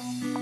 Música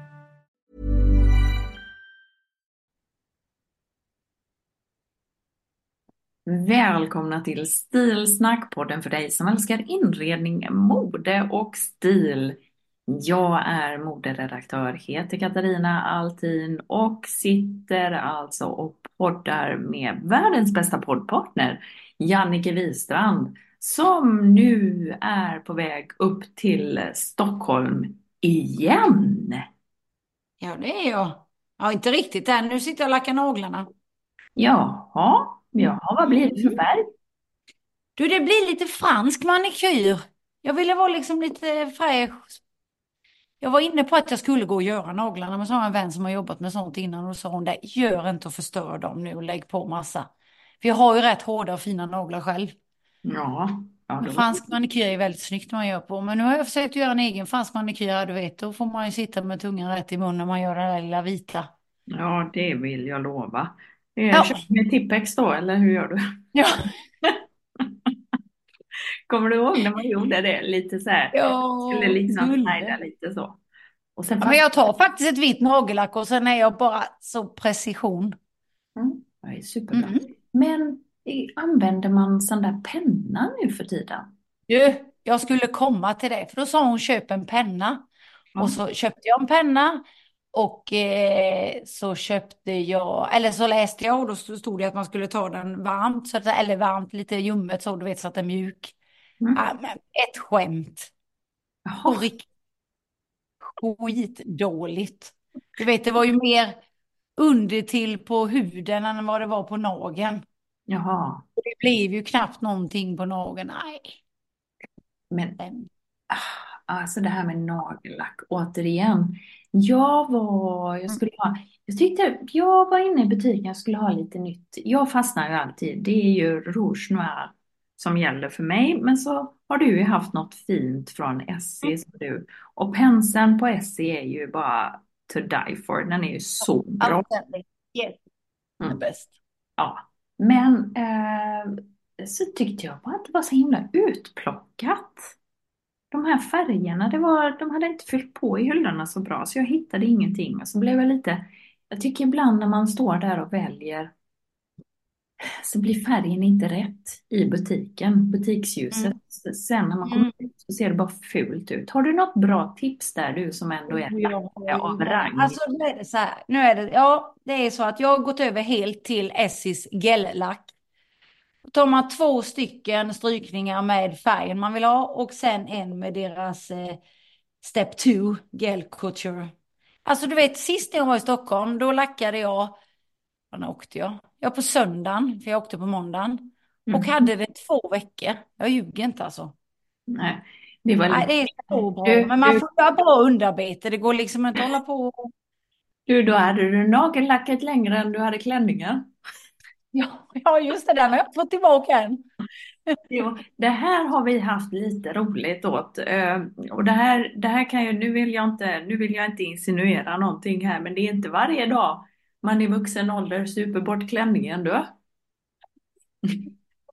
Välkomna till Stilsnack, podden för dig som älskar inredning, mode och stil. Jag är moderedaktör, heter Katarina Altin och sitter alltså och poddar med världens bästa poddpartner, Jannike Wistrand, som nu är på väg upp till Stockholm igen. Ja, det är jag. Ja, inte riktigt än. Nu sitter jag och lackar naglarna. Jaha, jaha, vad blir det för färg? Du, det blir lite fransk manikyr. Jag ville vara liksom lite fräsch. Jag var inne på att jag skulle gå och göra naglarna, men så har jag en vän som har jobbat med sånt innan och sa hon det, gör inte och förstör dem nu och lägg på massa. För jag har ju rätt hårda och fina naglar själv. Ja, ja då... Fransk manikyr är väldigt snyggt man gör på, men nu har jag försökt göra en egen fransk manikyr, du vet, då får man ju sitta med tungan rätt i munnen när man gör den där lilla vita. Ja, det vill jag lova. Ja. Kör du med Tippex då, eller hur gör du? Ja, Kommer du ihåg när man gjorde det lite så här? ja Skulle liksom lite så. Och sen Ja, men jag tar faktiskt ett vitt nagellack och sen är jag bara så precision. Mm, det är superbra. Mm. Men använder man sån där penna nu för tiden? Du, jag skulle komma till det, för då sa hon köp en penna. Ja. Och så köpte jag en penna och eh, så köpte jag, eller så läste jag och då stod det att man skulle ta den varmt, så att, eller varmt, lite ljummet så du vet så att den är mjuk. Mm. Men ett skämt. Jaha, riktigt skitdåligt. Du vet, det var ju mer under till på huden än vad det var på nageln. jaha. Och det blev ju knappt någonting på nageln. Nej. Men ah, alltså det här med nagellack, återigen. Jag var, jag skulle ha, jag tyckte, jag var inne i butiken, jag skulle ha lite nytt. Jag fastnar ju alltid, det är ju Rouge Noir som gäller för mig. Men så har du ju haft något fint från Essie. som du, och penseln på Essie är ju bara to die for, den är ju så bra. Mm. bäst. Ja, men eh, så tyckte jag bara att det var så himla utplockat. De här färgerna, det var, de hade inte fyllt på i hyllorna så bra så jag hittade ingenting. Och så blev jag lite, jag tycker ibland när man står där och väljer så blir färgen inte rätt i butiken, butiksljuset. Mm. Sen när man kommer Mm. ut så ser det bara fult ut. Har du något bra tips där du som ändå är Ja, av rang? Alltså nu är det så här, nu är det, ja det är så att jag har gått över helt till Essis gellack. Tar man två stycken strykningar med färgen man vill ha och sen en med deras eh, Step 2 Gel Couture. Alltså du vet sist jag var i Stockholm då lackade jag, när åkte jag? Ja på söndagen, för jag åkte på måndagen. Och Mm. hade det två veckor. Jag ljuger inte alltså. Nej, det var Nej, det är så bra. Du- Men man får göra bra underarbete. Det går liksom inte att hålla på och... Du, då hade du nagellacket längre än du hade klänningen. Ja, ja just det, den har jag fått tillbaka än. Jo, det här har vi haft lite roligt åt. Eh, Och det här, det här kan ju, nu vill jag inte, nu vill jag inte insinuera någonting här, men det är inte varje dag man i vuxen ålder super bort klänningen då.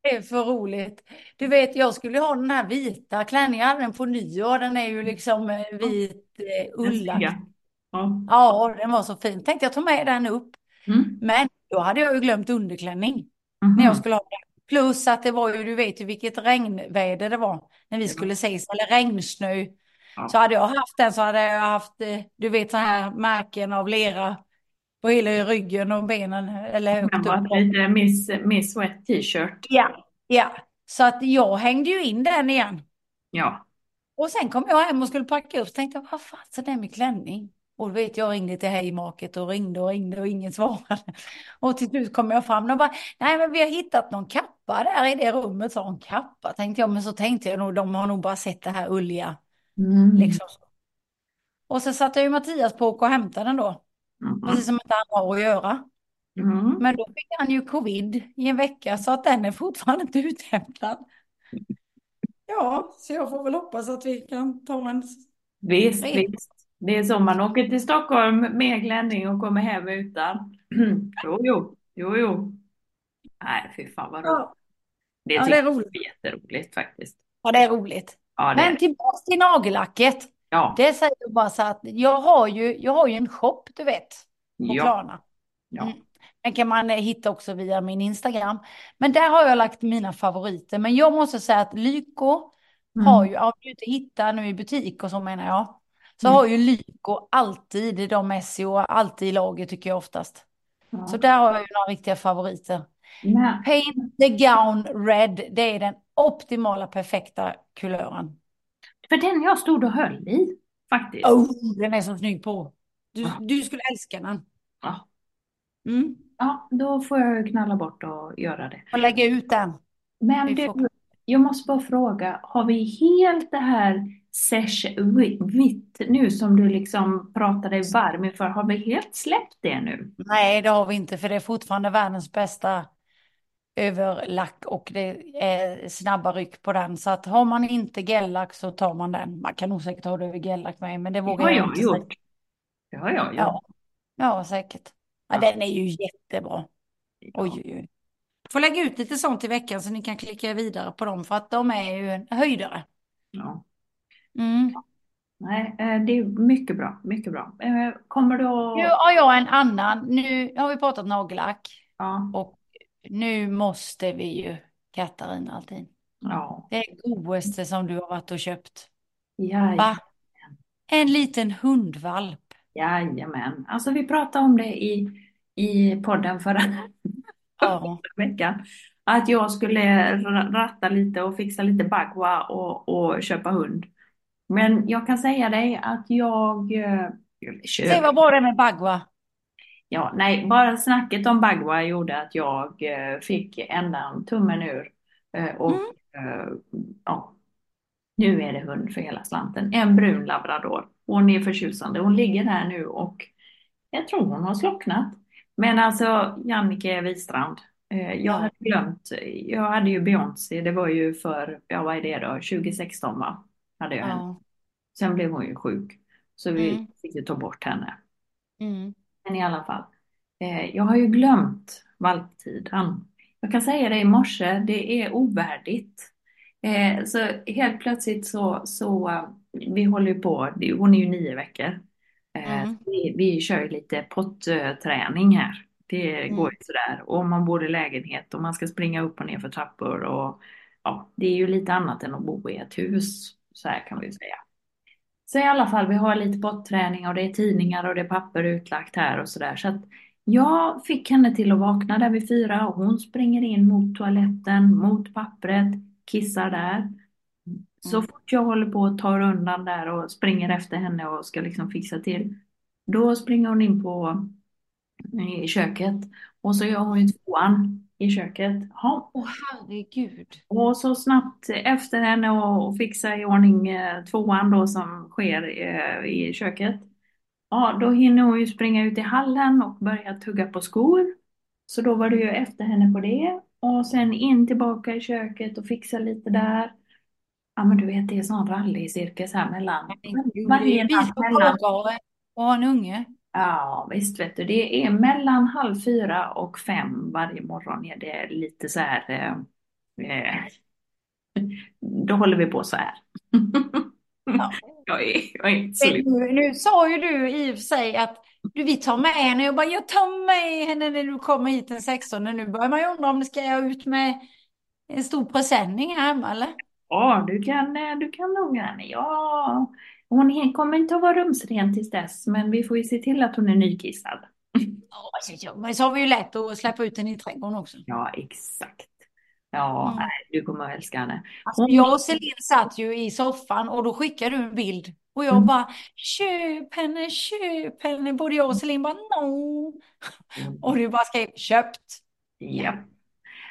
Det är för roligt. Du vet, jag skulle ha den här vita klänningen, jag hade den på nyår. Den är ju liksom eh, vit eh, ullad. Ja. Ja. Ja, den var så fin. Tänkte jag ta med den upp. Mm. Men då hade jag ju glömt underklänning Mhm. när jag skulle ha den. Plus att det var ju, du vet ju vilket regnväder det var när vi skulle ses, eller regnsnö. Ja. Så hade jag haft den så hade jag haft, eh, du vet så här märken av lera på hela ryggen och benen, eller högt upp. lite Miss, Miss Wet T-shirt. Ja, ja. Så att jag hängde ju in den igen. Ja. Och sen kom jag hem och skulle packa upp, så tänkte jag, vad fan så det är med klänning? Och du vet, jag ringde till Haymarket och ringde och ringde och ingen svarade. Och till slut kom jag fram och bara, nej men vi har hittat någon kappa där i det rummet, sa en kappa, tänkte jag, men så tänkte jag nog, de har nog bara sett det här ulliga, Mm. liksom. Och så satte jag ju Mattias på och hämtade den då, Mhm. precis som inte han har att göra. Mm. Men då fick han ju covid i en vecka, så att den är fortfarande inte uthämtad. Ja, så jag får väl hoppas att vi kan ta en Visst, visst. Det är så man åker till Stockholm med klänning och kommer hem utan. Jo, jo, jo, jo. Nej, fy fan vad roligt. Det ja, det är roligt. jag är jätteroligt faktiskt. Ja, det är roligt. Ja, det Men tillbaka till nagellacket. Ja, Det säger jag bara så att jag har ju, jag har ju en shop, du vet, på ja, Klarna. ja. Mm. Den kan man eh, hitta också via min Instagram. Men där har jag lagt mina favoriter. Men jag måste säga att Lyko har Mm. ju, om du inte hittar nu i butik och så menar jag, så Mm. har ju Lyko alltid de SEO, alltid i lager tycker jag oftast. Ja. Så där har jag ju några riktiga favoriter. Men, Paint the gown red, det är den optimala perfekta kulören. för den jag stod och höll i faktiskt. Oh, den är så snygg på. Du, Ja. du skulle älska den. Ja. Mm. Ja, då får jag knalla bort och göra det. Och lägga ut den. Men du, jag måste bara fråga, har vi helt det här sesh vitt nu som du liksom pratade varm inför, har vi helt släppt det nu? Nej, det har vi inte, för det är fortfarande världens bästa överlack och det är snabba ryck på den. Så att har man inte gellack så tar man den. Man kan nog säkert ha det över gellack med, men det vågar jag jag inte gjort. Det har jag gjort. Ja, ja säkert. Ja, Ja. den är ju jättebra. Oj, oj, oj. Får lägga ut lite sånt i veckan så ni kan klicka vidare på dem för att de är ju en höjdare. Ja. Mm. Nej, eh, det är mycket bra, mycket bra. Eh, Kommer du Nu att... har jag en annan. Nu har vi pratat nagellack Ja, och nu måste vi ju Katarina Altin. ja, Det godaste som du har varit och köpt. En liten hundvalp. jajamän. Alltså vi pratade om det i, i podden förra Ja. veckan. Att jag skulle ra- ratta lite och fixa lite bagua och, och köpa hund. Men jag kan säga dig att jag eh, Se köp, vad bra det med bagua. ja, nej, bara snacket om bagua gjorde att jag eh, fick ändan tummen ur. Eh, Och Mm. eh, ja, nu är det hund för hela slanten. En brun labrador. Hon är förtjusande. Hon ligger här nu och jag tror hon har slocknat. Men alltså Jannike Wistrand. eh, Jag Ja. hade glömt. Jag hade ju Beyoncé. Det var ju för, ja vad är det då? 2016 va? Hade jag henne. Ja. Sen blev hon ju sjuk. Så vi Mm. fick ju ta bort henne. Mm. Men i alla fall. Eh, jag har ju glömt valptiden. Jag kan säga det i morse, det är ovärdigt. Eh, så helt plötsligt så, så eh, vi håller ju på, hon är ju nio veckor. Eh, Mm. vi, vi kör ju lite potträning här. Det Mm. går ju sådär. Och man bor i lägenhet och man ska springa upp och ner för trappor och ja, det är ju lite annat än att bo i ett hus. Så här kan vi säga. Så i alla fall, vi har lite potträning och det är tidningar och det är papper utlagt här och sådär. Så att jag fick henne till att vakna där vid fyra och hon springer in mot toaletten, mot pappret, kissar där. Så Mm. fort jag håller på att ta undan där och springer efter henne och ska liksom fixa till, då springer hon in på i köket och så gör hon ju tvåan i köket. Ja, Åh herregud. och så snabbt efter henne och, och fixa i ordning eh, tvåan då som sker eh, i köket. Ja, då hinner hon ju springa ut i hallen och börja tugga på skor. Så då var det ju efter henne på det. Och sen in tillbaka i köket och fixa lite där. Ja men du vet det är sån rallycirkus här mellan. Varje natt mellan. och en unge. Ja, visst vet du, det är mellan halv fyra och fem varje morgon är det lite så här, eh, eh, då håller vi på så här. Ja. Jag är, jag är Nu, nu sa ju du i och för sig att du, vi tar med henne. Jag bara, jag tar med henne när du kommer hit den 16. Nu börjar man ju undra om det ska jag ut med en stor presenning här hemma eller? Ja, du kan, eh, du kan henne. Ja, hon kommer inte att vara rumsren tills dess, men vi får ju se till att hon är nykissad. Ja, Men så har vi ju lätt att släppa ut henne i trädgården också. Ja, exakt. Ja, Mm. du kommer att älska henne. Alltså, Hon- jag och Celine satt ju i soffan och då skickade du en bild. Och jag Mm. bara, köp henne, köp henne. Både jag och Celine bara, no. Och du bara skrev, köpt. Ja,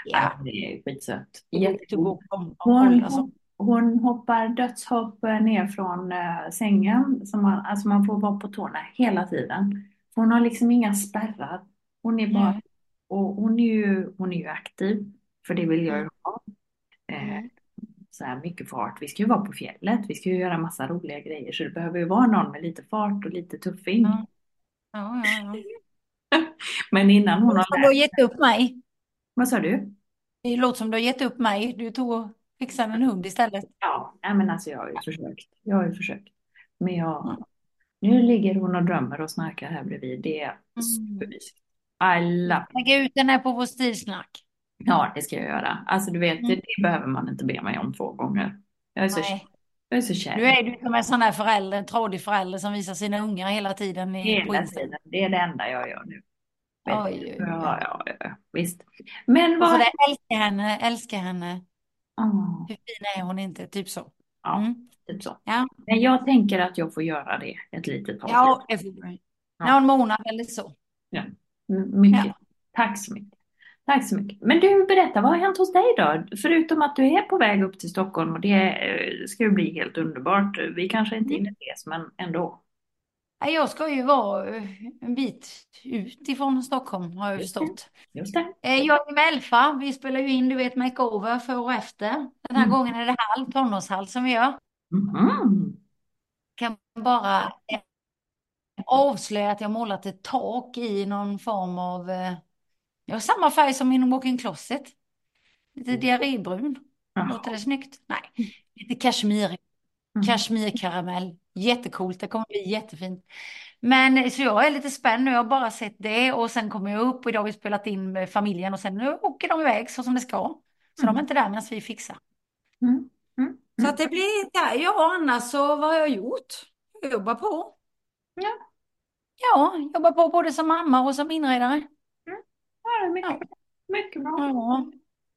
Ja, ja, det är skitsött. Jättegod. Hon, om, alltså. Hon hoppar dödshopp eh, ner från eh, sängen. Så man, alltså man får vara på tårna hela tiden. Hon har liksom inga spärrar. Hon är bara, Nej. och hon är ju, hon är ju aktiv. För det vill jag ju ha. Eh, Mm. så här mycket fart. Vi ska ju vara på fjället. Vi ska ju göra massa roliga grejer. Så det behöver ju vara någon med lite fart och lite tuffing. Ja. Ja, ja. Men innan hon har som du har lärt gett upp mig. Vad sa du? Det låter som du har gett upp mig. Du tog och fixade en hund istället. Ja, nej men alltså jag har ju försökt. Jag har ju försökt. Men jag, Mm. nu ligger hon och drömmer och snarkar här bredvid. Det är Mm. supermysigt. I love it. Lägga ut den här på vår stilsnack. Ja, det ska jag göra. Alltså du vet, det, Mm. det behöver man inte be mig om två gånger. Jag är så, Nej. jag är så kär. Du är ju som en sån där förälder, en trådig förälder som visar sina ungar hela tiden i, Hela tiden. Det är det enda jag gör nu. Oj, oj, oj. Ja, ja, ja, visst. Men Och vad... så där, älskar henne, älskar henne. Åh, Hur fin är hon inte? Typ så. ja, Mm. typ så. Ja, Men jag tänker att jag får göra det ett litet tag. ja. Ja. Någon månad eller så. M- Mycket. Ja. Tack så mycket. Tack så mycket. Men du, berätta, vad har hänt hos dig då? Förutom att du är på väg upp till Stockholm och det eh, ska ju bli helt underbart. Vi kanske inte hinner ses, men ändå. Jag ska ju vara eh, en bit ut ifrån Stockholm har jag förstått. Just det. Eh, Jag är med Elfa, vi spelar ju in, du vet, makeover för och efter. Den här Mm. gången är det halv, tonårshall som vi gör. Mhm. Kan bara eh, avslöja att jag målat ett tak i någon form av, eh, ja, samma färg som min walk-in closet. Lite diarrébrun. Jaha. Låter det snyggt? Nej, lite kashmir, Mm. kashmirkaramell. Jättecoolt, det kommer bli jättefint. Men så jag är lite spänd nu, jag har bara sett det och sen kommer jag upp och idag har vi spelat in med familjen och sen nu åker de iväg så som det ska. Så de är inte där medan vi fixar. Mm. Mm. Så att det blir, ja, ja annars så vad har jag gjort? Jag jobbar på. Ja. Ja, jobbar på både som mamma och som inredare. Ja, det är mycket, mycket bra. Ja.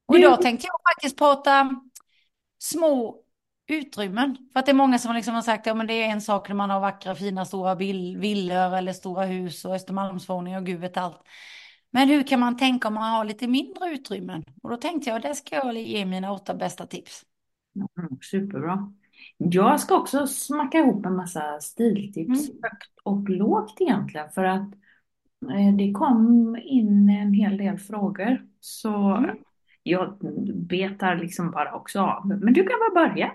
Och idag tänkte jag faktiskt prata små utrymmen. För att det är många som liksom har sagt att ja, men det är en sak när man har vackra fina stora vill- villor eller stora hus och Östermalmsvåningar och gud vet allt. Men hur kan man tänka om man har lite mindre utrymmen? Och då tänkte jag, där ska jag ge mina åtta bästa tips. Mm, superbra. Jag ska också smacka ihop en massa stiltips, Mm. högt och lågt egentligen, för att eh, det kom in en hel del frågor. Så Mm. Jag betar liksom bara också av. Men du kan väl börja?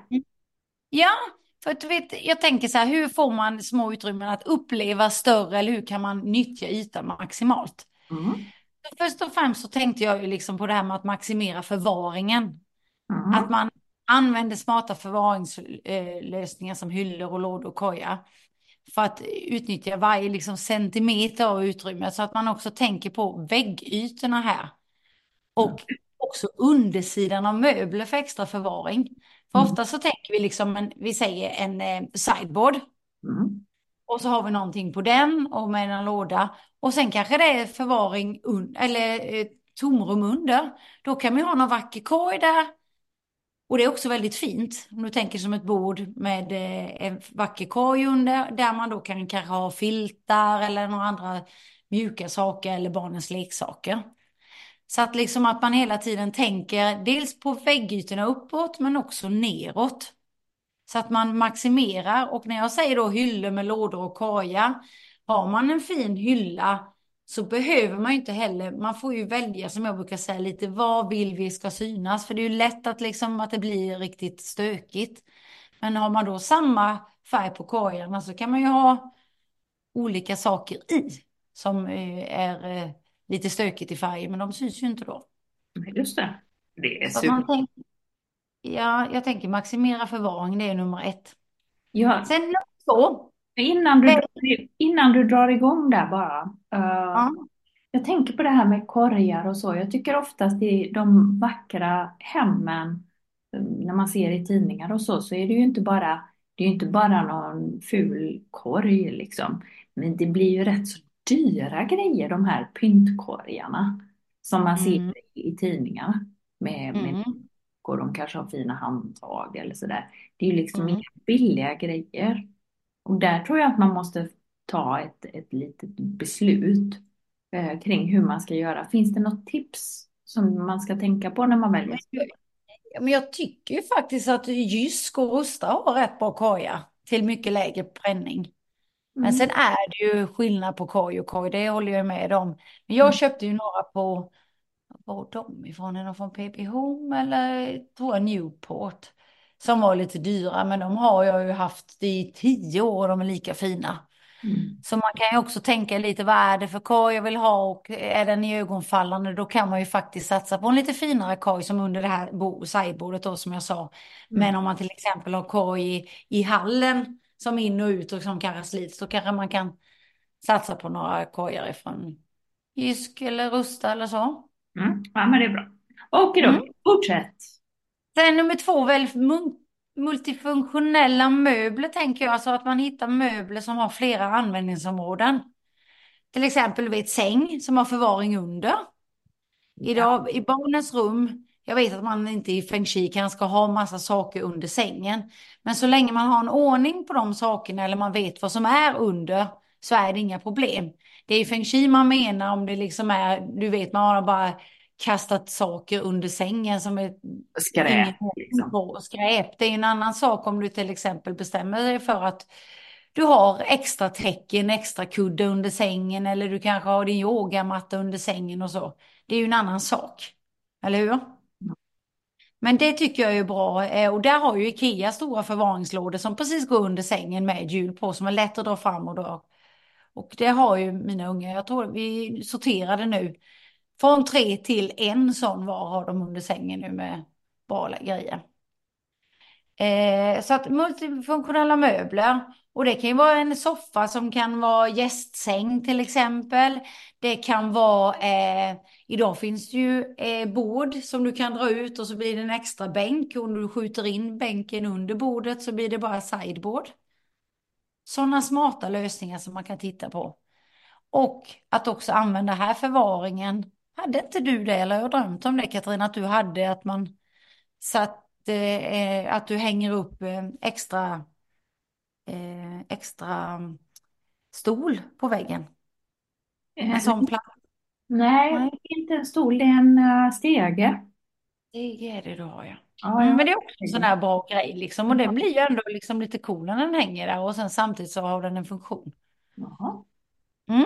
Ja, för att du vet, jag tänker så här, hur får man små utrymmen att uppleva större eller hur kan man nyttja ytan maximalt? Mm. Först och främst så tänkte jag ju liksom på det här med att maximera förvaringen. Mm. Att man använder smarta förvaringslösningar som hyllor och lådor och koja. För att utnyttja varje liksom centimeter av utrymmet så att man också tänker på väggytorna här. Och också undersidan av möbler för extra förvaring. För Mm. ofta så tänker vi liksom, en, vi säger en eh, sideboard. Mm. Och så har vi någonting på den och med en låda. Och sen kanske det är förvaring un- eller eh, tomrum under. Då kan man ha någon vacker korg där. Och det är också väldigt fint. Om du tänker som ett bord med eh, en vacker korg under. Där man då kan kanske ha filtar eller några andra mjuka saker eller barnens leksaker. Så att liksom att man hela tiden tänker dels på väggytorna uppåt men också neråt. Så att man maximerar och när jag säger då hyllor med lådor och korgar. Har man en fin hylla så behöver man ju inte heller, man får ju välja som jag brukar säga lite vad vill vi ska synas. För det är ju lätt att liksom att det blir riktigt stökigt. Men har man då samma färg på korgarna så kan man ju ha olika saker i som eh, är eh, lite stökigt i färgen, men de syns ju inte då. Just det. Det är super. ja, jag tänker maximera förvaring, det är nummer ett. Ja, Sen nummer två, innan du, innan du drar igång där bara. eh, ja, Jag tänker på det här med korgar och så. Jag tycker oftast i de vackra hemmen, eh, när man ser i tidningar och så, så är det ju inte bara, det är inte bara någon ful korg liksom. Men det blir ju rätt så dyra grejer, de här pyntkorgarna. Som man ser Mm. i tidningarna. Med, med mm, och de kanske har fina handtag eller sådär. Det är ju liksom Mm. inga billiga grejer. Och där tror jag att man måste ta ett, ett litet beslut eh, kring hur man ska göra. Finns det något tips som man ska tänka på när man väljer? Men jag tycker ju faktiskt att Jysk och Rusta har rätt bra korgar till mycket lägre bränning. Men Mm. sen är det ju skillnad på korg och korg, det håller jag med om. Men jag Mm. köpte ju några på, var de ifrån? Är de från PP Home eller tror jag Newport? Som var lite dyra, men de har jag ju haft i tio år och de är lika fina. Mm. Så man kan ju också tänka lite, vad är det för korg jag vill ha och är den i ögonfallande då kan man ju faktiskt satsa på en lite finare korg som under det här bo- sideboardet då som jag sa. Men om man till exempel har korg i, i hallen som in och ut och som kanske slits då kanske man kan satsa på några korgar från Jysk eller Rusta eller så. Mm. Ja, men det är bra. Okej då, Mm. fortsätt. Sen nummer två, väl multifunktionella möbler tänker jag, alltså att man hittar möbler som har flera användningsområden. Till exempel du vet säng som har förvaring under. Idag i barnens rum, jag vet att man inte i feng shui kan ska ha massa saker under sängen. Men så länge man har en ordning på de sakerna eller man vet vad som är under så är det inga problem. Det är i feng shui man menar om det liksom är, du vet man har bara kastat saker under sängen som är Skräp liksom. skräp. Det är en annan sak om du till exempel bestämmer dig för att du har extra täcken, extra kudde under sängen eller du kanske har din yogamatta under sängen och så. Det är ju en annan sak. Eller hur? Men det tycker jag är bra. Eh, och där har ju Ikea stora förvaringslådor som precis går under sängen med hjul på som är lätt att dra fram och dra. Och det har ju mina unga. Jag tror vi sorterade nu. Från tre till en sån var har de under sängen nu med bra grejer. Eh, så att multifunktionella möbler. Och det kan ju vara en soffa som kan vara gästsäng till exempel. Det kan vara, eh, idag finns det ju eh, bord som du kan dra ut och så blir det en extra bänk. Och om du skjuter in bänken under bordet så blir det bara sideboard. Sådana smarta lösningar som man kan titta på. Och att också använda här förvaringen. Hade inte du det eller jag drömt om det Katarina att du hade att man satt eh, eh att du hänger upp eh, extra eh, extra stol på väggen. En sån plats. Nej, Nej. inte en stol, det är en eh, stege. Det är det du har ja. Ja, Mm, ja. Men det är också en sån här bra grej liksom. Och det blir ju ändå liksom lite cool när den hänger där och sen samtidigt så har den en funktion. Jaha. Mm.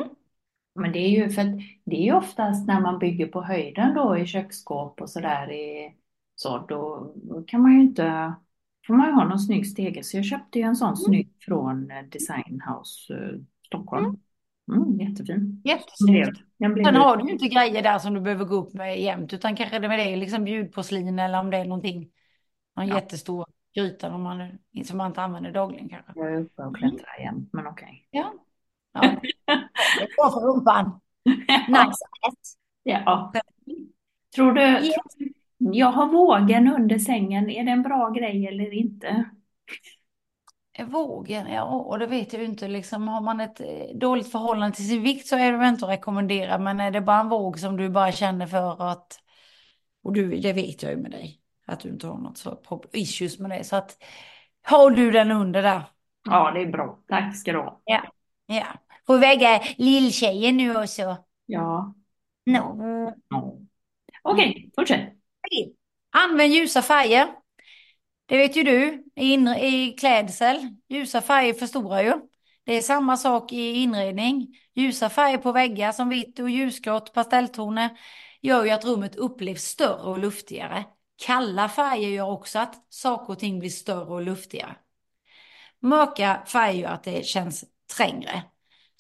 Men det är ju för att det är ju oftast när man bygger på höjden då i köksskåp och sådär i så då då kan man ju inte får man ju ha någon snygg stege så jag köpte ju en sån snygg från eh, Design House eh, Stockholm. Mm, jättefin. Jättesnyggt. Den blev Sen har du ju inte grejer där som du behöver gå upp med jämt utan kanske det med det är liksom bjudporslin eller om det är någonting. Någon Ja. jättestor gryta om man, som man inte använder dagligen kanske. Jag är uppe och klättrar jämt men okej. Ja. ja. Är bra för rumpan. Nice. Ja. Tror du, Ja. tror du jag har vågen under sängen, är det en bra grej eller inte? Vågen, ja, och det vet jag ju inte. Liksom, har man ett eh, dåligt förhållande till sin vikt så är det inte att rekommendera. Men är det bara en våg som du bara känner för att, och du, det vet jag ju med dig, att du inte har något så issues med det. Så att, har du den under där? Ja, det är bra. Tack ska du ha. Ja. Ja. Får väga lilltjejen nu också? Ja. No. ja. Okej, fortsätt. Använd ljusa färger. Det vet ju du, i, inre, i klädsel. Ljusa färger förstorar ju. Det är samma sak i inredning. Ljusa färger på väggar som vitt och ljusgrått, pastelltoner gör ju att rummet upplevs större och luftigare. Kalla färger gör också att saker och ting blir större och luftigare. Mörka färger gör att det känns trängre.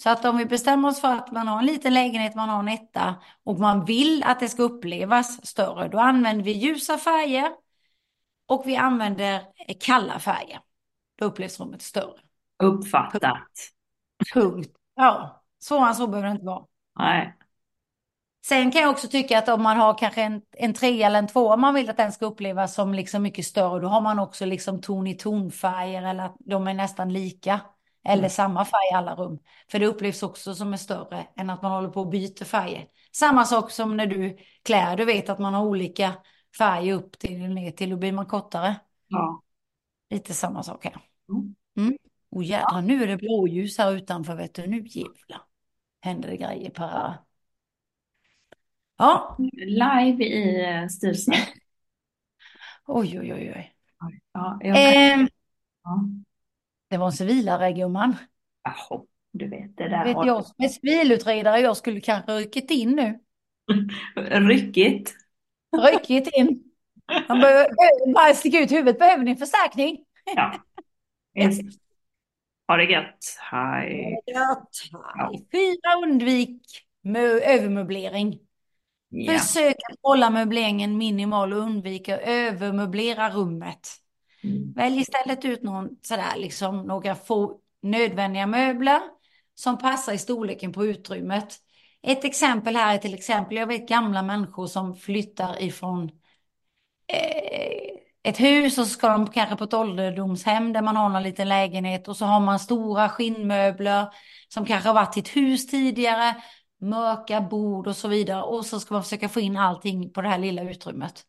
Så att om vi bestämmer oss för att man har en liten lägenhet, man har en etta och man vill att det ska upplevas större, då använder vi ljusa färger och vi använder kalla färger. Då upplevs rummet större. Uppfattat. Punkt. Ja, svårare än så behöver det inte vara. Nej. Sen kan jag också tycka att om man har kanske en, en tre eller en två, man vill att den ska upplevas som liksom mycket större, då har man också liksom ton i tonfärger eller att de är nästan lika. Eller Mm. samma färg i alla rum. För det upplevs också som är större än att man håller på och byter färger. Samma sak som när du klär, du vet att man har olika färger upp till och ner till, då blir man kortare. Ja. Lite samma sak här. Mm. Mm. Och jädrar, nu är det blåljus här utanför, vet du, nu jävlar händer det grejer på. Ja, Live i eh, Stilsnack. oj, oj, oj, oj. Ja, jag. Eh, ja. Det var en civilare, gumman. Jaha, du vet det där Vet jag som är civilutredare, jag skulle kanske ryckit in nu. ryckigt. Ryckit in. Man behöver bara sticka ut huvudet, behöver ni förstärkning? Ja. Ha det gött. Hej. Fyra, undvik mö- övermöblering. Ja. Försök att hålla möbleringen minimal och undvika övermöblera rummet. Mm. Välj istället ut någon, sådär, liksom, några få nödvändiga möbler som passar i storleken på utrymmet. Ett exempel här är till exempel, jag vet gamla människor som flyttar ifrån eh, ett hus och så ska de kanske på ett ålderdomshem där man har någon liten lägenhet och så har man stora skinnmöbler som kanske har varit i ett hus tidigare, mörka bord och så vidare och så ska man försöka få in allting på det här lilla utrymmet.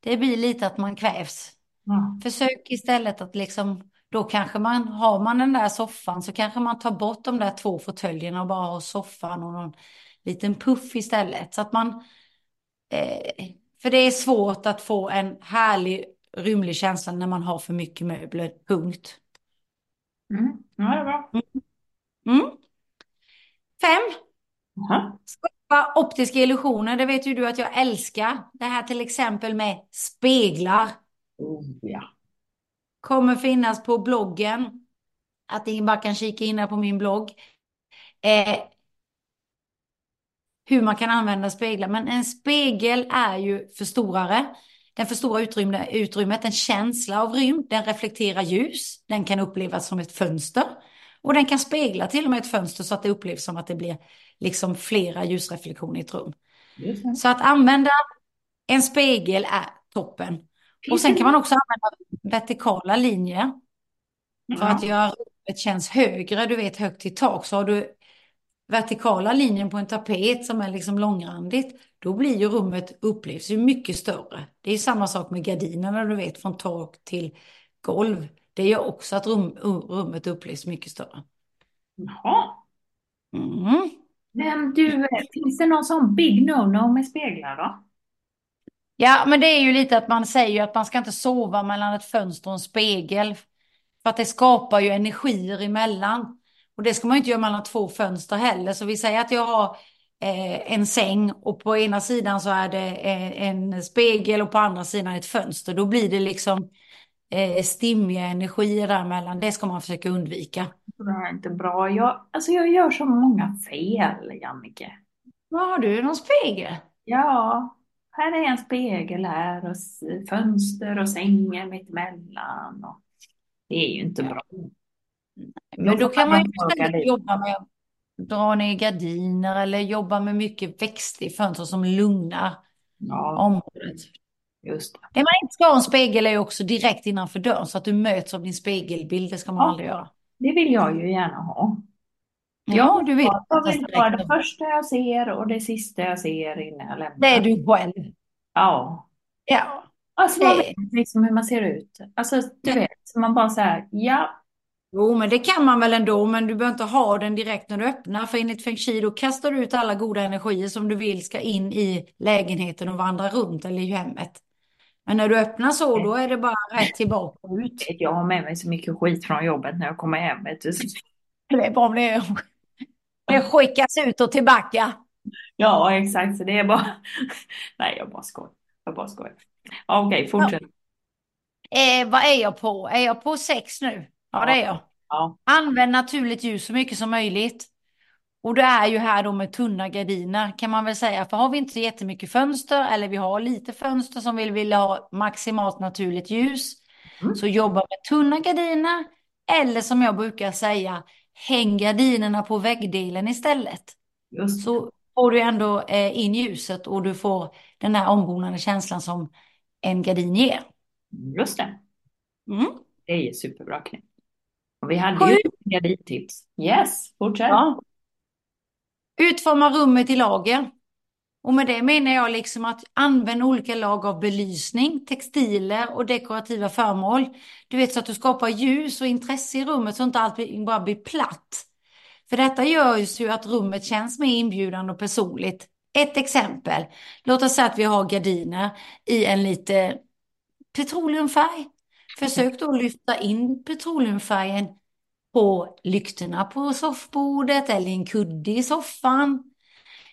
Det blir lite att man kvävs. Ja. Försök istället att liksom, då kanske man, har man den där soffan så kanske man tar bort de där två fåtöljerna och bara har soffan och någon liten puff istället. Så att man, eh, för det är svårt att få en härlig, rymlig känsla när man har för mycket möbler, punkt. Mm. Ja, det är bra. Mm. Fem, Jaha. skapa optiska illusioner. Det vet ju du att jag älskar. Det här till exempel med speglar. Oh, ja. kommer finnas på bloggen. Att ni bara kan kika in på min blogg. Eh, hur man kan använda speglar. Men en spegel är ju förstorare. Den förstorar utrymme, utrymmet, en känsla av rymd. Den reflekterar ljus. Den kan upplevas som ett fönster. Och den kan spegla till och med ett fönster så att det upplevs som att det blir liksom flera ljusreflektioner i ett rum. Så att använda en spegel är toppen. Och sen kan man också använda vertikala linjer. För att göra rummet känns högre, du vet högt i tak, så har du vertikala linjen på en tapet som är liksom långrandigt, då blir ju rummet upplevs ju mycket större. Det är samma sak med gardinerna, du vet, från tak till golv. Det gör också att rum, rummet upplevs mycket större. Jaha. Mm. Men du, finns det någon sån big no-no med speglar då? Ja, men det är ju lite att man säger att man ska inte sova mellan ett fönster och en spegel. För att det skapar ju energier emellan. Och det ska man ju inte göra mellan två fönster heller. Så vi säger att jag har eh, en säng och på ena sidan så är det eh, en spegel och på andra sidan ett fönster. Då blir det liksom eh, stimmiga energier däremellan. Det ska man försöka undvika. Det här är inte bra. Jag, alltså jag gör så många fel, Jannike. Vad har du? Någon spegel? Ja, här är en spegel här och fönster och sängen mitt emellan. Och det är ju inte bra. Men då kan man ju istället jobba med att dra ner gardiner eller jobba med mycket växt i fönster som lugnar Ja, området. just det. Det man inte ska ha en spegel är ju också direkt innanför dörren så att du möts av din spegelbild. Det ska man Ja. aldrig göra. Det vill jag ju gärna ha. Ja, du vet. Jag vill vara det första jag ser och det sista jag ser innan jag lämnar. Det är du själv. Ja. Ja. Alltså man vet liksom hur man ser ut. Alltså du vet, så man bara så här, ja, Jo, men det kan man väl ändå, men du behöver inte ha den direkt när du öppnar. För enligt Feng Shui då kastar du ut alla goda energier som du vill ska in i lägenheten och vandra runt eller i hemmet. Men när du öppnar så, då är det bara rätt tillbaka ut. jag har med mig så mycket skit från jobbet när jag kommer hem. Det är bara om det, det skickas ut och tillbaka. Ja, exakt. Så det är bara... Nej, jag bara skojar. Jag bara skojar. Ja, Okej, fortsätt. Eh, vad är jag på? Är jag på sex nu? Ja, det är jag. Ja. Använd naturligt ljus så mycket som möjligt. Och det är ju här då med tunna gardiner kan man väl säga. För har vi inte jättemycket fönster eller vi har lite fönster som vi vill ha maximalt naturligt ljus. Mm. Så jobba med tunna gardiner. Eller som jag brukar säga, häng gardinerna på väggdelen istället. Just Så får du ändå eh, in ljuset och du får den här ombonade känslan som en gardin ger. Just det. Mm. Det är superbra knep. Och vi hade Sju. ju gardintips. Yes, fortsätt. Ja. Utforma rummet i lager. Och med det menar jag liksom att använda olika lag av belysning, textiler och dekorativa föremål. Du vet så att du skapar ljus och intresse i rummet så att inte allt bara blir platt. För detta gör ju att rummet känns mer inbjudande och personligt. Ett exempel. Låt oss säga att vi har gardiner i en lite petroleumfärg. Försök då lyfta in petroleumfärgen på lyktorna på soffbordet eller i en kudde i soffan.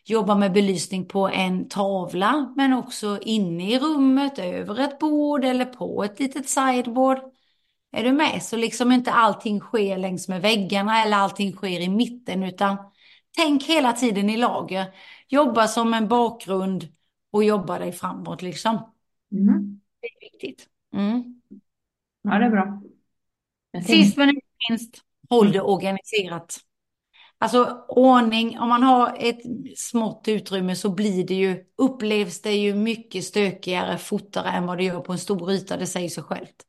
Jobba med belysning på en tavla men också inne i rummet, över ett bord eller på ett litet sideboard. Är du med? Så liksom inte allting sker längs med väggarna eller allting sker i mitten utan tänk hela tiden i lager. Jobba som en bakgrund och jobba dig framåt liksom. Mm. Det är viktigt. Mm. Ja, det är bra. Sist men inte minst, håll det organiserat. Alltså ordning, om man har ett smått utrymme så blir det ju, upplevs det ju mycket stökigare fortare än vad det gör på en stor yta, det säger sig självt.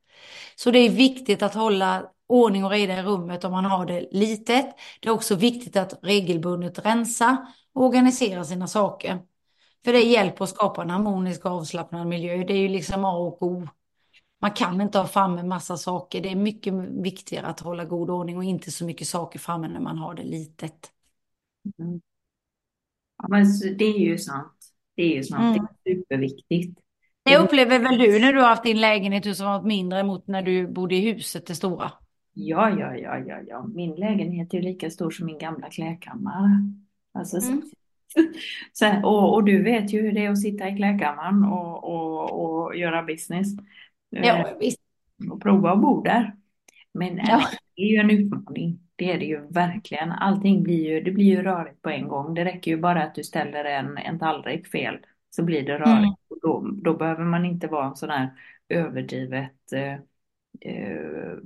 Så det är viktigt att hålla ordning och reda i rummet om man har det litet. Det är också viktigt att regelbundet rensa och organisera sina saker. För det hjälper att skapa en harmonisk och avslappnad miljö. Det är ju liksom A och O. Man kan inte ha framme massa saker. Det är mycket viktigare att hålla god ordning och inte så mycket saker framme när man har det litet. Ja, men det är ju sant. Det är ju sant. Mm. Det är superviktigt. Det upplever väl du när du har haft din lägenhet som varit mindre mot när du bodde i huset, det stora? Ja, ja, ja, ja, ja. Min lägenhet är lika stor som min gamla klädkammare. Alltså, så, Mm. så, och, och du vet ju hur det är att sitta i klädkammaren och, och, och göra business. Eh, Ja, visst. och prova att bo där. Men eh, Ja. det är ju en utmaning. Det är det ju verkligen. Allting blir ju, det blir ju rörigt på en gång. Det räcker ju bara att du ställer en, en tallrik fel så blir det rörigt. Mm. Och då, då behöver man inte vara en sån här överdrivet eh, eh,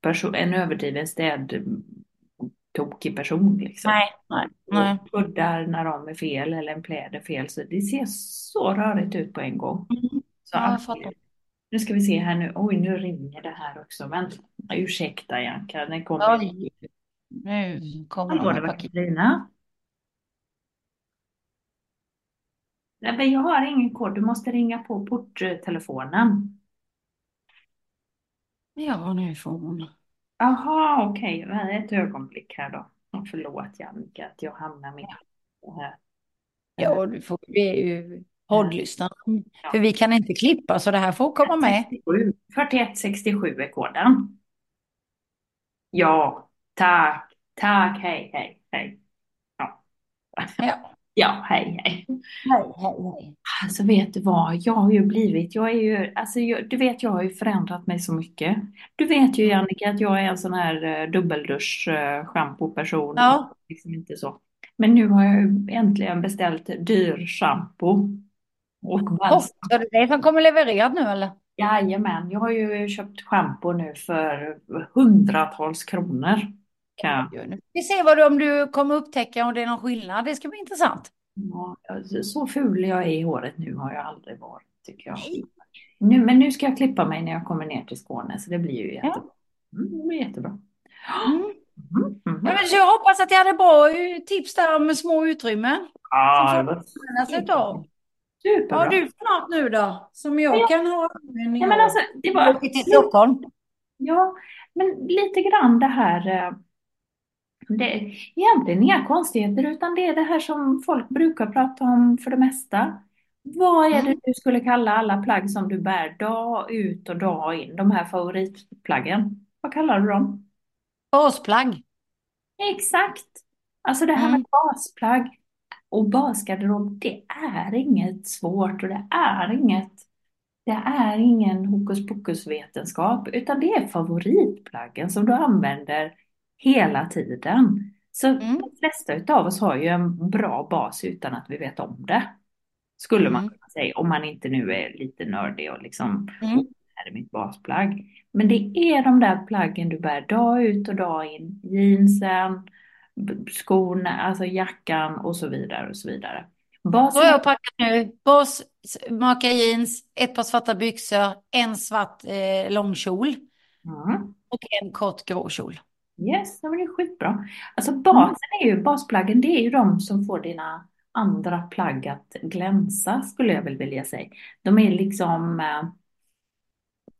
person, en överdriven städ tokig person liksom. Nej, nej, nej. Och kuddar när de är fel eller en pläd är fel så det ser så rörigt ut på en gång. Mm. Ja, nu ska vi se här nu. Oj, nu ringer det här också. Men ursäkta Janka, den kommer. Oj. Nu kommer Hallå, de det var. Katarina. Nej, men jag har ingen kod. Du måste ringa på porttelefonen. Ja, nu får hon. Jaha, okej. Okay. Ett ögonblick här då. Förlåt Janka att jag hamnar med. Ja, du får, vi är ju poddlyssnare. Ja. För vi kan inte klippa så det här får komma med. 67. 4167 är koden. Ja, tack. Tack, hej, hej, hej. Ja, Ja. ja hej, hej. Hej, hej, hej. Alltså vet du vad, jag har ju blivit, jag är ju, alltså jag, du vet jag har ju förändrat mig så mycket. Du vet ju Jannica att jag är en sån här dubbeldusch eh, schampo-person. Ja. Liksom inte så. Men nu har jag äntligen beställt dyr schampo. Och så det det som kommer levererat nu eller? Jajamän, jag har ju köpt schampo nu för hundratals kronor. Kan jag. Vi ser vad du, om du kommer upptäcka om det är någon skillnad. Det ska bli intressant. Ja, så ful jag är i håret nu har jag aldrig varit tycker jag. Nu, men nu ska jag klippa mig när jag kommer ner till Skåne så det blir ju jättebra. Mm, det blir jättebra. Mm. Mm, mm. Ja, men så jag hoppas att jag hade bra tips där med små utrymmen. Ja, Som sig av. Vad superbra. har du för något nu då? Som jag Ja. kan ha användning Ja, men alltså, det Jag var, till Stockholm. ja, men lite grann det här. eh, Det är egentligen inga konstigheter utan det är det här som folk brukar prata om för det mesta. Vad är det Mm. du skulle kalla alla plagg som du bär dag ut och dag in? De här favoritplaggen. Vad kallar du dem? Basplagg. Exakt. Alltså det här Mm. med basplagg och basgarderob, det är inget svårt och det är inget, det är ingen hokus pokus vetenskap, utan det är favoritplaggen som du använder hela tiden. Så Mm. de flesta av oss har ju en bra bas utan att vi vet om det. Skulle man Mm. kunna säga, om man inte nu är lite nördig och liksom, Mm. "Oh, det här är mitt basplagg. Men det är de där plaggen du bär dag ut och dag in. Jeansen, skorna, alltså jackan och så vidare och så vidare. Basen har jag packat nu. Bas, maka jeans, ett par svarta byxor, en svart eh, långkjol Mm. och en kort grå kjol. Yes, det är skitbra. Alltså basen är ju, basplaggen det är ju de som får dina andra plagg att glänsa skulle jag väl vilja säga. De är liksom, eh,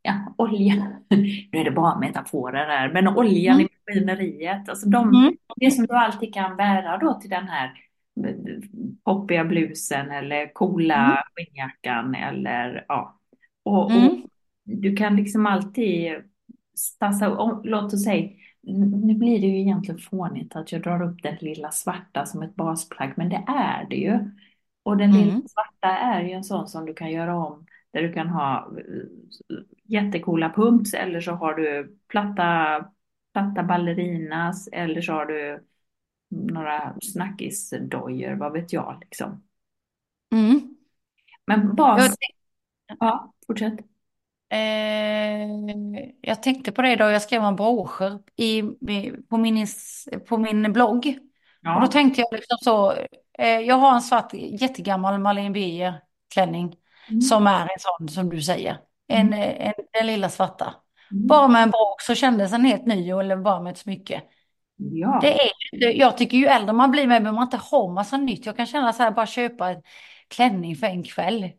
ja, olja. Nu är det bara metaforer här, men oljan i maskineriet. Alltså de, Mm. det som du alltid kan bära då till den här eh, poppiga blusen eller coola Mm. skinnjackan eller ja. Och, och Mm. du kan liksom alltid stassa, om- låt oss säga, nu blir det ju egentligen fånigt att jag drar upp den lilla svarta som ett basplagg, men det är det ju. Och den lilla Mm. svarta är ju en sån som du kan göra om, där du kan ha eh, jättecoola pumps eller så har du platta, platta ballerinas eller så har du några snackisdojor, vad vet jag liksom. Mm. Men bas, Jag, ja, fortsätt. eh, jag tänkte på det idag, jag skrev om broscher i, på, min, på min blogg. Och då Ja. tänkte jag liksom så, eh, jag har en svart jättegammal Marlene Birger klänning Mm. som är en sån som du säger. En, Mm. en, den lilla svarta. Mm. Bara med en bråk så kändes den helt ny eller bara med ett smycke. Ja. Det är, jag tycker ju äldre man blir med behöver man inte ha massa nytt. Jag kan känna så här, bara köpa en klänning för en kväll.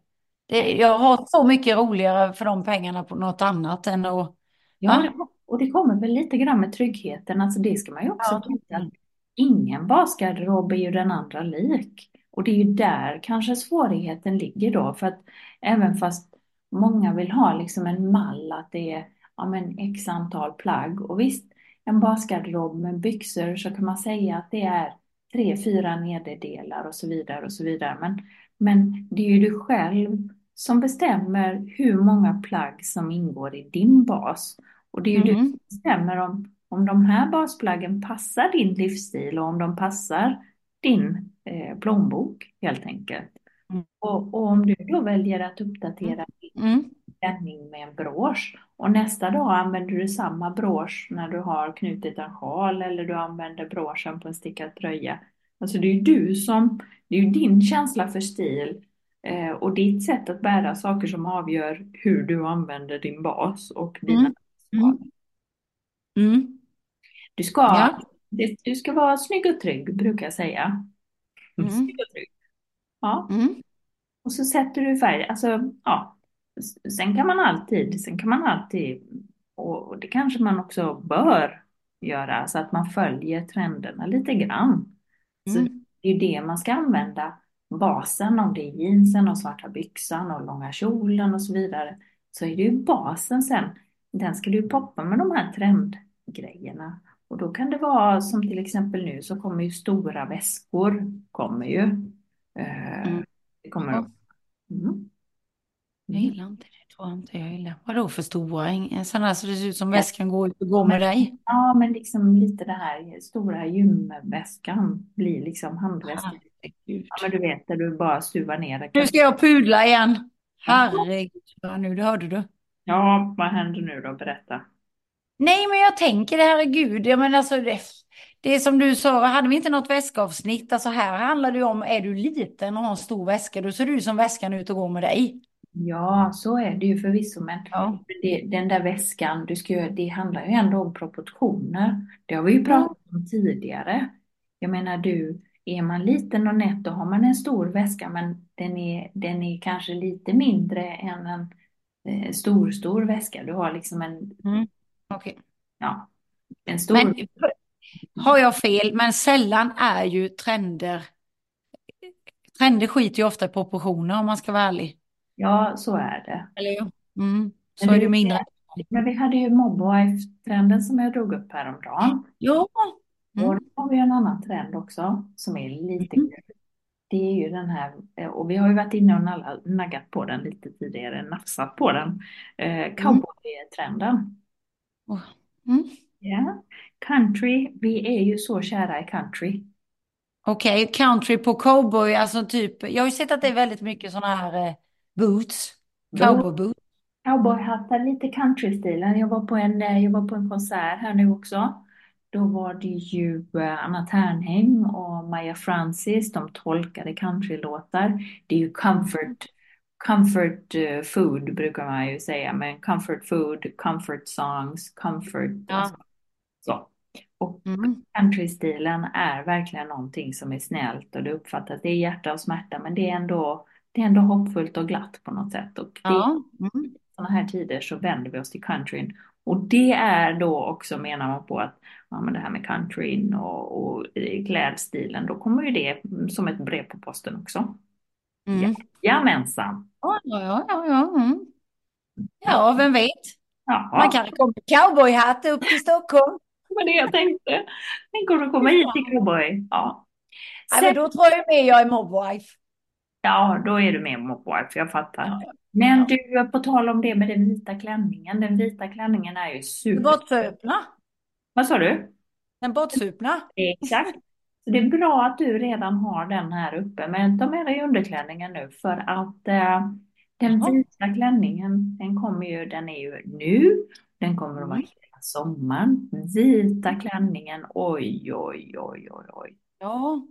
Det, jag har så mycket roligare för de pengarna på något annat än att... Ja, det, och det kommer väl lite grann med tryggheten. Alltså det ska man ju också Ja. tänka ingen basgarderob är ju den andra lik. Och det är ju där kanske svårigheten ligger då. För att även fast många vill ha liksom en mall att det är ja, men x antal plagg. Och visst, en basgarderob med byxor så kan man säga att det är tre, fyra nederdelar och så vidare och så vidare. Men, men det är ju du själv som bestämmer hur många plagg som ingår i din bas. Och det är ju du Mm. som bestämmer om, om de här basplaggen passar din livsstil och om de passar din eh, plånbok helt enkelt. Mm. Och, och om du då väljer att uppdatera din Mm. Klänning med en brosch och nästa dag använder du samma brosch när du har knutit en sjal eller du använder broschen på en stickad tröja. Alltså det är ju du som, det är ju din känsla för stil eh, och ditt sätt att bära saker som avgör hur du använder din bas och dina Mm. Mm. Mm. Du ska, Ja. du ska vara snygg och trygg brukar jag säga. Mm. Snygg och trygg. Ja. Mm. Och så sätter du färg, alltså ja. Sen kan man alltid, sen kan man alltid, och det kanske man också bör göra, så att man följer trenderna lite grann. Så Mm. det är ju det man ska använda, basen, om det är jeansen och svarta byxan och långa kjolen och så vidare. Så är det ju basen sen, den ska du poppa med de här trendgrejerna. Och då kan det vara som till exempel nu så kommer ju stora väskor, kommer ju. Eh, Mm. Det kommer. Mm. Jag Mm. gillar inte det, tror jag inte jag gillar. Vadå för stora? Sådana så det ser ut som väskan går ut och går med dig? Ja, men liksom lite det här stora gymväskan blir liksom handväskan. Ja, men du vet där du bara stuvar ner det. Nu ska jag pudla igen. Herregud, nu, det hörde du. Ja, vad händer nu då? Berätta. Nej, men jag tänker det, herregud. Jag menar, alltså, det, det är som du sa, hade vi inte något väskavsnitt? Alltså här handlar det ju om, är du liten och har en stor väska, då ser du som väskan ut och går med dig. Ja, så är det ju förvisso, men Ja. det, den där väskan, du ska, ju- det handlar ju ändå om proportioner. Det har vi ju pratat om tidigare. Jag menar du, är man liten och nätt då har man en stor väska, men den är, den är kanske lite mindre än en eh, stor, stor väska. Du har liksom en, Mm. Okej. ja, en stor... Men har jag fel, men sällan är ju trender, trender skiter ju ofta i proportioner om man ska vara ärlig. Ja, så är det. Eller hur? Mm. Så Men är det- det mindre. Men vi hade ju mobwife-trenden som jag drog upp häromdagen. Ja. Och Mm. då har vi en annan trend också som är lite Mm. kul. Det är ju den här, eh, och vi har ju varit inne och naggat på den lite tidigare, nafsat på den. Eh, cowboy-trenden. Mm. Ja, country, vi är ju så kära i country. Okej, okay, country på cowboy, alltså typ, jag har ju sett att det är väldigt mycket sådana här eh, boots, cowboyboots. Cowboyhattar, lite countrystilen. Jag var på en, eh, jag var på en konsert här nu också. Då var det ju eh, Anna Ternheim och Maja Francis, de tolkade countrylåtar. Det är ju comfort, comfort eh, food brukar man ju säga, men comfort food, comfort songs, comfort. Ja. Alltså, så. Och mm. countrystilen är verkligen någonting som är snällt och det uppfattas, det är hjärta och smärta, men det är ändå, det är ändå hoppfullt och glatt på något sätt. Och ja. Mm. sådana här tider så vänder vi oss till countryn. Och det är då också, menar man på, att ja, men det här med countryn och, och klädstilen, då kommer ju det som ett brev på posten också. Mm. Jajamensan. Ja, ja, ja, ja. Mm. Ja, vem vet? Jaha. Man kanske kommer cowboyhatt upp till Stockholm. Det var det jag tänkte. Tänk om du kommer hit till cowboy. Ja. Sen... Ja, men då tror jag med jag är mobwife. Ja, då är du med mobwife, jag fattar. Ja. Men du, på tal om det med den vita klänningen. Den vita klänningen är ju super... Bortsupna. Vad sa du? Den bortsupna. Exakt. Så det är bra att du redan har den här uppe. Men ta med dig underklänningen nu för att eh, den vita klänningen, den kommer ju, den är ju nu. Den kommer att vara mm. hela sommaren. Vita klänningen, oj, oj, oj, oj, oj. Ja,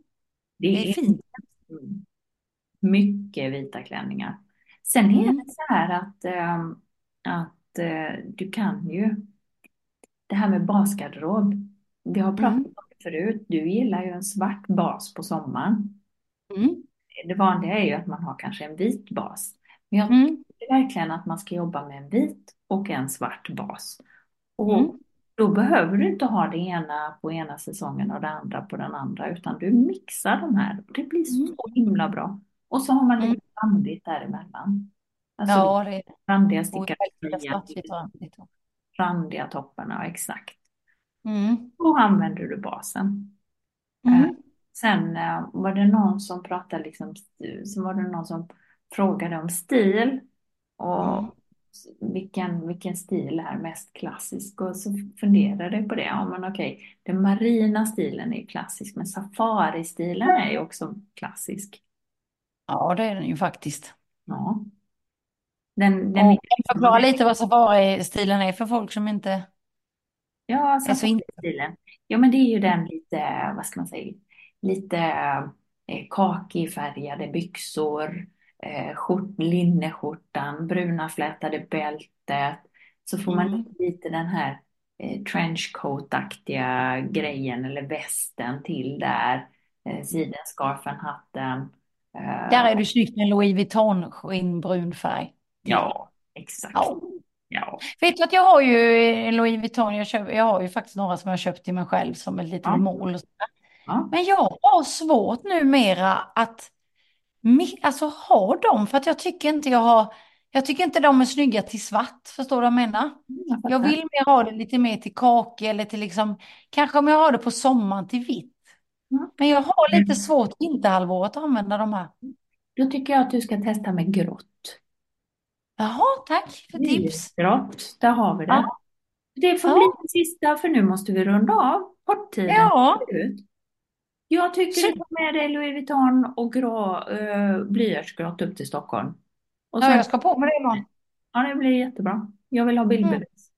det, det är, är fint. Mycket vita klänningar. Sen är mm. det så här att, äh, att äh, du kan ju det här med basgarderob. Vi har pratat mm. om det förut. Du gillar ju en svart bas på sommaren. Mm. Det vanliga är ju att man har kanske en vit bas. Men jag mm. tycker verkligen att man ska jobba med en vit och en svart bas. Och mm. då behöver du inte ha det ena på ena säsongen och det andra på den andra, utan du mixar de här. Det blir så mm. himla bra. Och så har man lite randigt däremellan. Alltså ja, det är randiga stickade randiga topparna, exakt. Mm. Då använder du basen. Mm. Eh, sen eh, var det någon som pratade liksom, så var det någon som frågade om stil och mm. vilken, vilken stil är mest klassisk och så funderade jag på det. Ja, men okej, den marina stilen är klassisk, men safari-stilen är ju också klassisk. Ja, det är den ju faktiskt. Ja. Den, den och förklara lite vad safari-stilen är för folk som inte Ja, safari-stilen. Ja, men det är ju den lite, vad ska man säga, lite eh, kakifärgade byxor, eh, skjort, linneskjortan, bruna flätade bältet. Så får man mm. lite den här eh, trenchcoat-aktiga grejen eller västen till där. Eh, sidenscarfen, hatten. Eh, där är du snyggt med Louis Vuitton skinnbrun färg. Ja, exakt. Ja. Ja. Vet du att jag har ju Louis Vuitton, jag, köp, jag har ju faktiskt några som jag köpt till mig själv som ett litet ja. mål. Ja. Men jag har svårt numera att alltså, ha dem för att jag tycker inte jag har jag tycker inte de är snygga till svart, förstår du vad jag menar? Jag, jag vill mer ha det lite mer till kake eller till liksom, kanske om jag har det på sommaren till vitt. Mm. Men jag har lite mm. svårt vinterhalvåret att använda de här. Då tycker jag att du ska testa med grått. Jaha, tack för tips. Grått, där har vi det. Ja. Det får ja. bli det sista för nu måste vi runda av porttiden. Ja. Jag tycker du tar med dig Louis Vuitton och grå, uh, blyertsgrått upp till Stockholm. Och sen, ja, jag ska på med det imorgon. Ja, det blir jättebra. Jag vill ha bildbevis.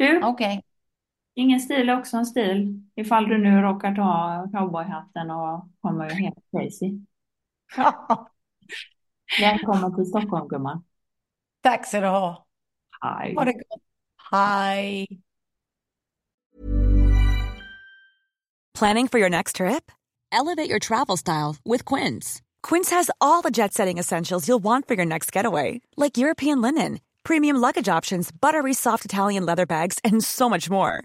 Mm. Du, okay. Ingen stil är också en stil. Ifall du nu råkar ta cowboyhatten och kommer helt crazy. Ja. Välkommen till Stockholm gumman. Tack så du ha. Hej. Ha det gott. Hej. Planning for your next trip? Elevate your travel style with Quince. Quince has all the jet-setting essentials you'll want for your next getaway, like European linen, premium luggage options, buttery soft Italian leather bags, and so much more.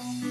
Thank you.